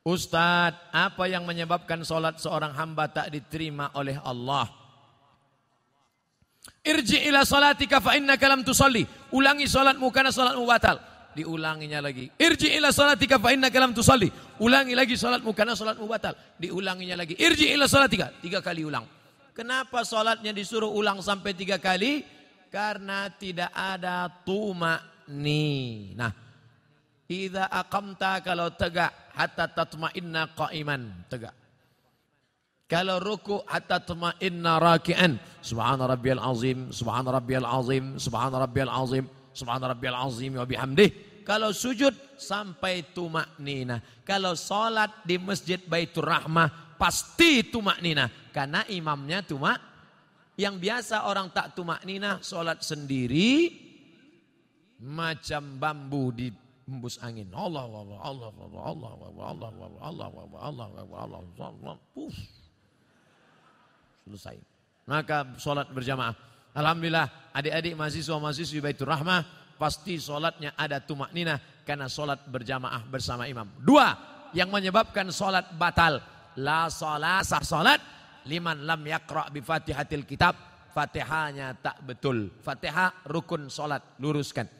Ustadz, apa yang menyebabkan solat seorang hamba tak diterima oleh Allah? Irji ila salatika fa innaka lam tusalli. Ulangi salatmu karena salatmu batal. Diulanginya lagi. Irji ila salatika fa innaka lam tusalli. Ulangi lagi salatmu karena salatmu batal. Diulanginya lagi. Irji ila salatika. Tiga kali ulang. Kenapa salatnya disuruh ulang sampai tiga kali? Karena tidak ada tumak ni. Nah, idza aqamta kalau tegak hatta tatma'inna qa'iman, tegak. Kalau ruku hatta tatma'inna raki'an. Subhana rabbiyal azim, subhana rabbiyal azim, subhana rabbiyal azim, subhana rabbiyal azim wa bihamdih. Kalau sujud sampai tumak nina. Kalau salat di masjid Baitur Rahmah pasti tumak nina. Karena imamnya tumak. Yang biasa orang tak tumak nina salat sendiri macam bambu di hembus angin. Allah Allah Allah Allah Allah Allah Allah Allah Allah Allah Allah Puff. Selesai. Maka sholat berjamaah. Alhamdulillah adik-adik mahasiswa-mahasiswi Baitur Rahmah pasti sholatnya ada tumak nina karena sholat berjamaah bersama imam. Dua yang menyebabkan sholat batal. La sholat sah sholat liman lam yakra bi fatihatil kitab. Fatihahnya tak betul. Fatihah rukun sholat luruskan.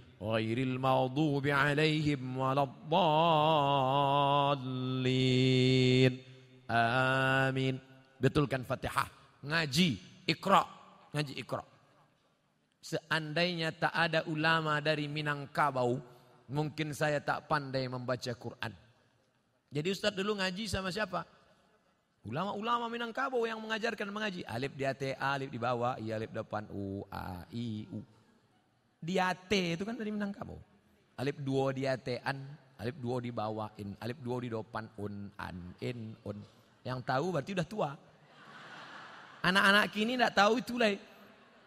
غير المغضوب عليهم ولا الضالين آمين betulkan Fatihah ngaji ikra ngaji ikra seandainya tak ada ulama dari Minangkabau mungkin saya tak pandai membaca Quran jadi Ustadz dulu ngaji sama siapa ulama-ulama Minangkabau yang mengajarkan mengaji alif di atas alif di bawah i alif depan u a i u Diate itu kan dari Minangkabau. Alif dua diate an, alif dua di bawah in, alif dua di depan un, an, in, un. Yang tahu berarti udah tua. Anak-anak kini tidak tahu itu lah.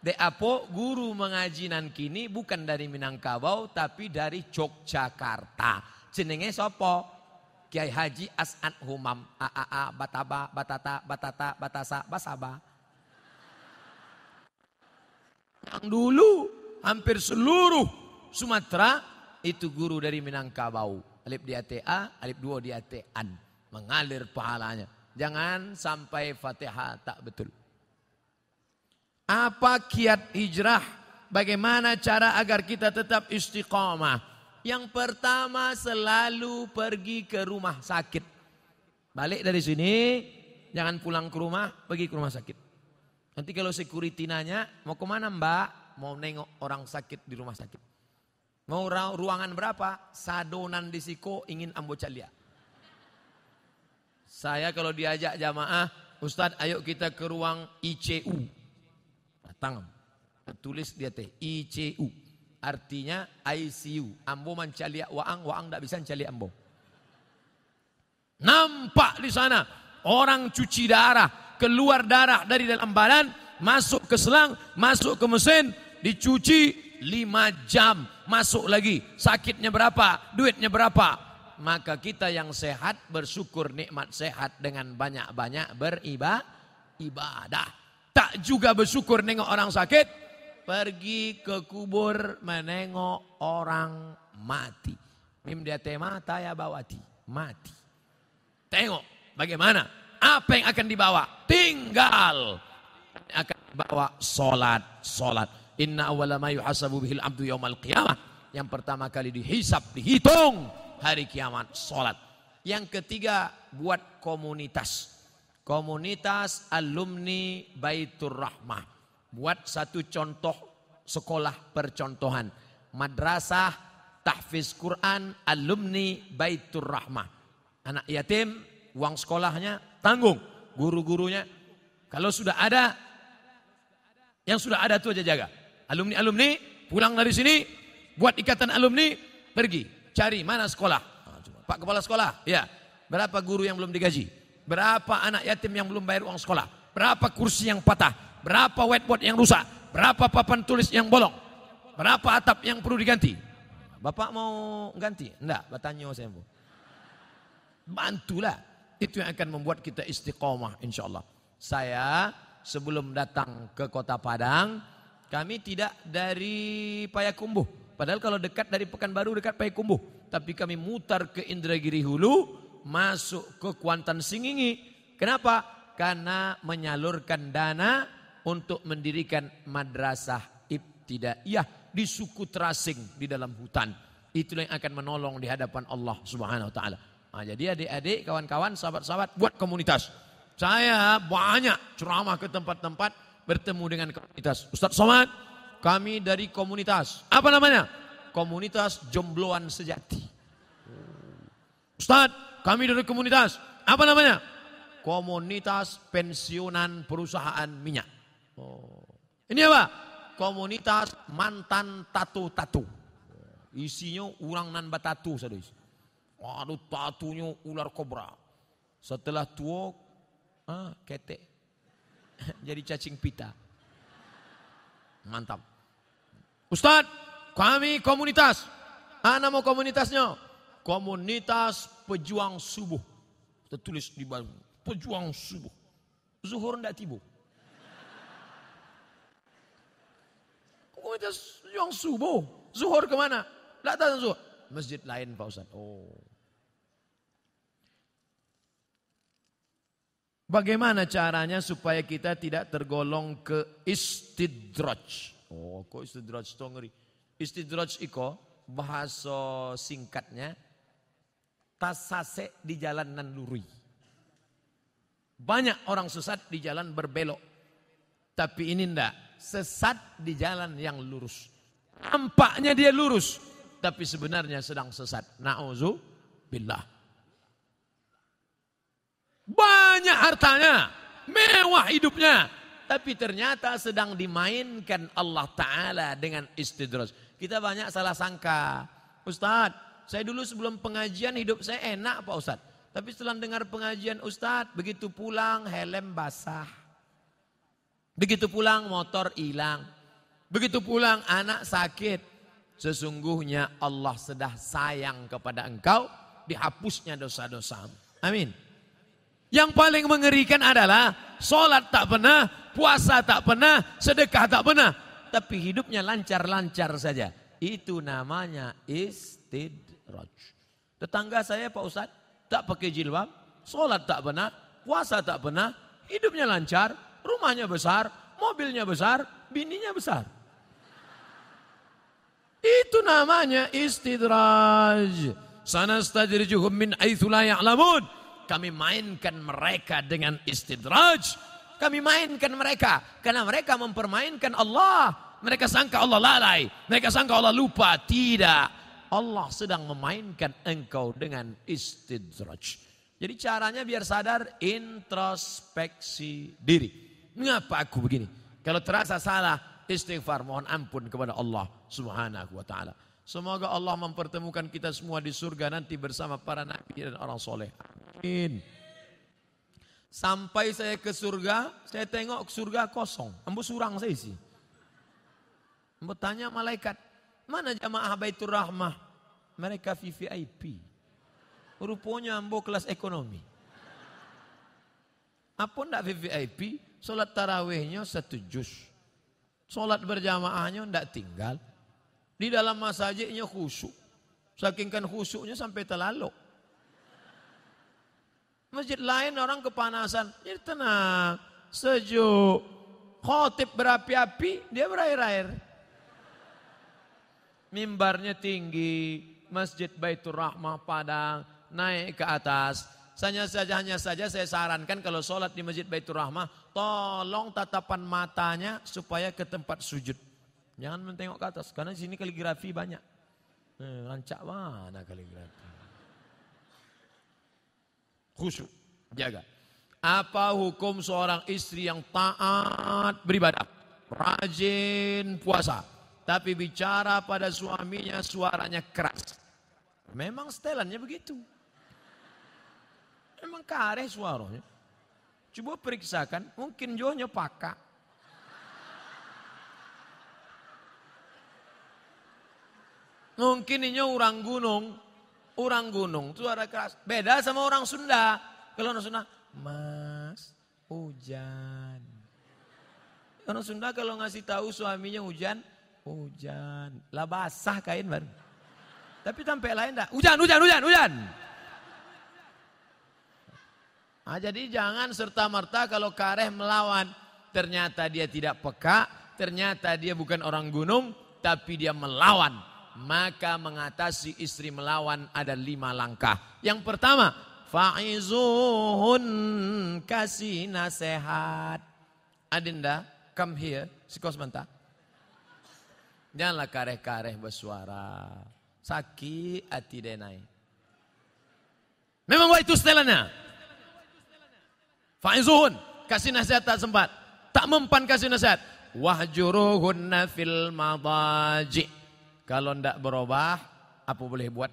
De apo guru mengajinan kini bukan dari Minangkabau tapi dari Yogyakarta. Jenenge sopo? Kiai Haji As'ad Humam. A a a bataba batata batata batasa basaba. Yang dulu hampir seluruh Sumatera itu guru dari Minangkabau. Alif di ATA, alif dua di ATAN. Mengalir pahalanya. Jangan sampai Fatihah tak betul. Apa kiat hijrah? Bagaimana cara agar kita tetap istiqamah? Yang pertama selalu pergi ke rumah sakit. Balik dari sini, jangan pulang ke rumah, pergi ke rumah sakit. Nanti kalau security nanya, mau ke mana mbak? Mau nengok orang sakit di rumah sakit. Mau ruangan berapa? Sadonan di siko ingin ambo calia. Saya kalau diajak jamaah, Ustadz ayo kita ke ruang ICU. Datang. Tulis dia teh ICU. Artinya ICU. Ambo mencaliak waang, waang tidak bisa mencaliak ambo. Nampak di sana orang cuci darah, keluar darah dari dalam badan, masuk ke selang, masuk ke mesin, dicuci lima jam, masuk lagi. Sakitnya berapa? Duitnya berapa? Maka kita yang sehat bersyukur nikmat sehat dengan banyak-banyak beribadah. Tak juga bersyukur nengok orang sakit, pergi ke kubur menengok orang mati. Mim dia mata ya bawati, mati. Tengok bagaimana, apa yang akan dibawa? Tinggal akan dibawa solat, solat. Inna awala ma yuhasabu bihil abdu yaumal qiyamah. Yang pertama kali dihisap, dihitung hari kiamat, solat. Yang ketiga buat komunitas. Komunitas alumni Baitur Rahmah. Buat satu contoh sekolah percontohan. Madrasah tahfiz Quran alumni Baitur Rahmah. Anak yatim uang sekolahnya tanggung. Guru-gurunya kalau sudah ada yang sudah ada itu aja jaga. Alumni-alumni pulang dari sini buat ikatan alumni pergi cari mana sekolah. Pak kepala sekolah, ya. Berapa guru yang belum digaji? Berapa anak yatim yang belum bayar uang sekolah? berapa kursi yang patah, berapa whiteboard yang rusak, berapa papan tulis yang bolong, berapa atap yang perlu diganti. Bapak mau ganti? Enggak, bertanya saya. Bantulah. Itu yang akan membuat kita istiqomah insya Allah. Saya sebelum datang ke kota Padang, kami tidak dari Payakumbuh. Padahal kalau dekat dari Pekanbaru dekat Payakumbuh. Tapi kami mutar ke Indragiri Hulu, masuk ke Kuantan Singingi. Kenapa? Karena menyalurkan dana untuk mendirikan madrasah ibtidaiyah di suku terasing di dalam hutan. Itulah yang akan menolong di hadapan Allah Subhanahu wa taala. Nah, jadi adik-adik, kawan-kawan, sahabat-sahabat buat komunitas. Saya banyak ceramah ke tempat-tempat bertemu dengan komunitas. Ustaz Somad, kami dari komunitas. Apa namanya? Komunitas Jombloan Sejati. Ustaz, kami dari komunitas. Apa namanya? Komunitas Pensiunan Perusahaan Minyak. Oh. Ini apa? Komunitas Mantan Tatu-Tatu. Isinya orang nan batatu saudara. Waduh tatunya ular kobra. Setelah tua, ah, ketek. Jadi cacing pita. Mantap. Ustadz, kami komunitas. Ah, nama komunitasnya? Komunitas Pejuang Subuh. Tertulis di bawah. Pejuang Subuh. Zuhur tidak tiba. Komunitas Pejuang Subuh. Zuhur ke mana? Tidak tahu zuhur. Masjid lain Pak Ustaz. Oh. Bagaimana caranya supaya kita tidak tergolong ke istidraj? Oh, kok istidraj itu ngeri. Istidraj iko bahasa singkatnya tasase di jalan nan luri. Banyak orang sesat di jalan berbelok. Tapi ini ndak, sesat di jalan yang lurus. Nampaknya dia lurus, tapi sebenarnya sedang sesat. Nauzu billah. Banyak hartanya, mewah hidupnya. Tapi ternyata sedang dimainkan Allah Ta'ala dengan istidraj. Kita banyak salah sangka. Ustadz, saya dulu sebelum pengajian hidup saya enak Pak Ustadz. Tapi setelah dengar pengajian Ustadz, begitu pulang helm basah. Begitu pulang motor hilang. Begitu pulang anak sakit. Sesungguhnya Allah sudah sayang kepada engkau. Dihapusnya dosa-dosamu. Amin. Yang paling mengerikan adalah sholat tak pernah, puasa tak pernah, sedekah tak pernah. Tapi hidupnya lancar-lancar saja. Itu namanya istidraj. Tetangga saya Pak Ustadz tak pakai jilbab, sholat tak pernah, puasa tak pernah, hidupnya lancar, rumahnya besar, mobilnya besar, bininya besar. Itu namanya istidraj. Sanastadrijuhum min aitsu la ya'lamun kami mainkan mereka dengan istidraj. Kami mainkan mereka karena mereka mempermainkan Allah. Mereka sangka Allah lalai, mereka sangka Allah lupa. Tidak. Allah sedang memainkan engkau dengan istidraj. Jadi caranya biar sadar introspeksi diri. Mengapa aku begini? Kalau terasa salah, istighfar mohon ampun kepada Allah Subhanahu wa taala. Semoga Allah mempertemukan kita semua di surga nanti bersama para nabi dan orang soleh. Amin. Sampai saya ke surga, saya tengok surga kosong. Ambo surang saya sih. Ambo tanya malaikat, mana jamaah Baitur Rahmah? Mereka VVIP. Rupanya ambo kelas ekonomi. Apa ndak VVIP? Sholat tarawihnya satu juz. Sholat berjamaahnya ndak tinggal. Di dalam masajidnya khusyuk. Saking kan khusyuknya sampai terlalu. Masjid lain orang kepanasan. Jadi tenang, sejuk. Khotib berapi-api, dia berair-air. Mimbarnya tinggi, Masjid Baitur Rahmah Padang, naik ke atas. Hanya saja, hanya saja saya sarankan kalau sholat di Masjid Baitur Rahmah, tolong tatapan matanya supaya ke tempat sujud. Jangan mentengok ke atas, karena di sini kaligrafi banyak. Eh, rancak mana kaligrafi? Khusyuk, jaga. Apa hukum seorang istri yang taat beribadah, rajin puasa, tapi bicara pada suaminya suaranya keras? Memang setelannya begitu. Memang kareh suaranya. Coba periksakan, mungkin jonya pakak. Mungkin ini orang gunung, orang gunung suara keras. Beda sama orang Sunda. Kalau orang Sunda, Mas, hujan. Orang Sunda kalau ngasih tahu suaminya hujan, hujan. Lah basah kain baru. Tapi sampai lain enggak. Hujan, hujan, hujan, hujan. Nah, jadi jangan serta-merta kalau kareh melawan. Ternyata dia tidak peka, ternyata dia bukan orang gunung, tapi dia melawan maka mengatasi istri melawan ada lima langkah. Yang pertama, fa'izuhun kasih nasihat. Adinda, come here, sikos sebentar. Janganlah kareh-kareh bersuara. Sakit hati denai. Memang itu setelannya. Fa'izuhun, kasih nasihat tak sempat. Tak mempan kasih nasihat. Wahjuruhunna fil madaji' Kalau tidak berubah, apa boleh buat?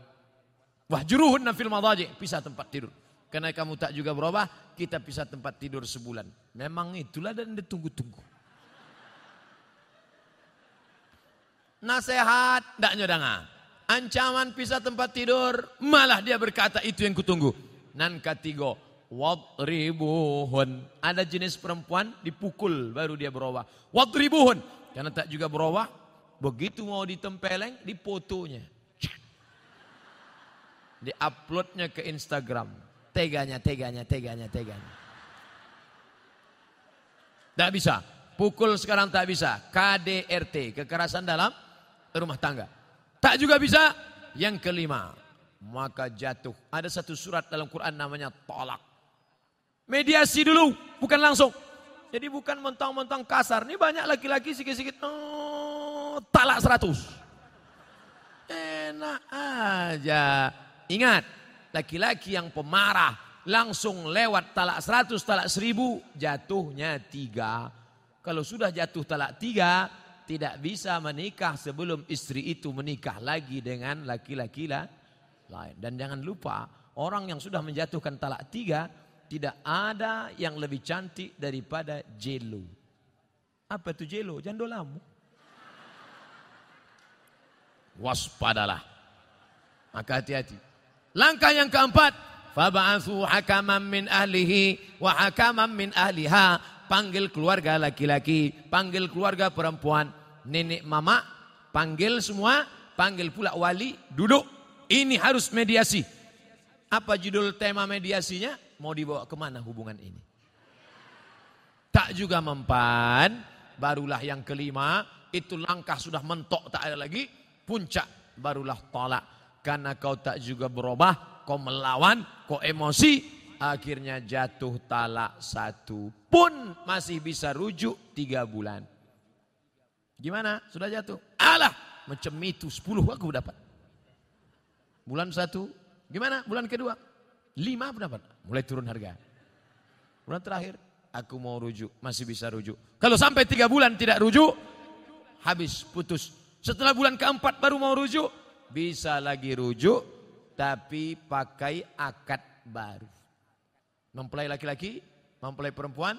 Wahjuruhun fil madaji, pisah tempat tidur. Karena kamu tak juga berubah, kita pisah tempat tidur sebulan. Memang itulah dan ditunggu-tunggu. Nasihat, tidak nyodanga. Ancaman pisah tempat tidur, malah dia berkata itu yang kutunggu. Nan ketiga, wadribuhun. Ada jenis perempuan dipukul baru dia berubah. Wadribuhun. Karena tak juga berubah, Begitu mau ditempeleng, dipotonya. Di-uploadnya ke Instagram. Teganya, teganya, teganya, teganya. Tak bisa. Pukul sekarang tak bisa. KDRT, kekerasan dalam rumah tangga. Tak juga bisa. Yang kelima, maka jatuh. Ada satu surat dalam Quran namanya tolak. Mediasi dulu, bukan langsung. Jadi bukan mentang-mentang kasar. Ini banyak laki-laki sikit-sikit. Oh, talak seratus. Enak aja. Ingat, laki-laki yang pemarah langsung lewat talak seratus, talak seribu, jatuhnya tiga. Kalau sudah jatuh talak tiga, tidak bisa menikah sebelum istri itu menikah lagi dengan laki-laki lain. Dan jangan lupa, orang yang sudah menjatuhkan talak tiga, tidak ada yang lebih cantik daripada jelo. Apa itu jelo? Jandolamu. Waspadalah. Maka hati-hati. Langkah yang keempat. Faba'athu hakaman min ahlihi wa hakaman min ahliha. Panggil keluarga laki-laki. Panggil keluarga perempuan. Nenek mama. Panggil semua. Panggil pula wali. Duduk. Ini harus mediasi. Apa judul tema mediasinya? Mau dibawa ke mana hubungan ini? Tak juga mempan, barulah yang kelima, itu langkah sudah mentok tak ada lagi, puncak barulah tolak. Karena kau tak juga berubah, kau melawan, kau emosi, akhirnya jatuh talak satu pun masih bisa rujuk tiga bulan. Gimana? Sudah jatuh? Alah, macam itu sepuluh aku dapat. Bulan satu, gimana? Bulan kedua, Lima berapa? Mulai turun harga. Bulan terakhir, aku mau rujuk, masih bisa rujuk. Kalau sampai tiga bulan tidak rujuk, habis, putus. Setelah bulan keempat baru mau rujuk, bisa lagi rujuk, tapi pakai akad baru. Mempelai laki-laki, mempelai perempuan,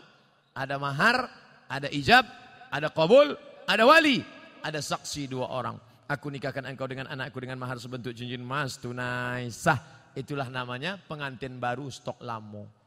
ada mahar, ada ijab, ada kabul, ada wali, ada saksi dua orang. Aku nikahkan engkau dengan anakku dengan mahar sebentuk cincin emas tunai sah Itulah namanya pengantin baru stok lamo.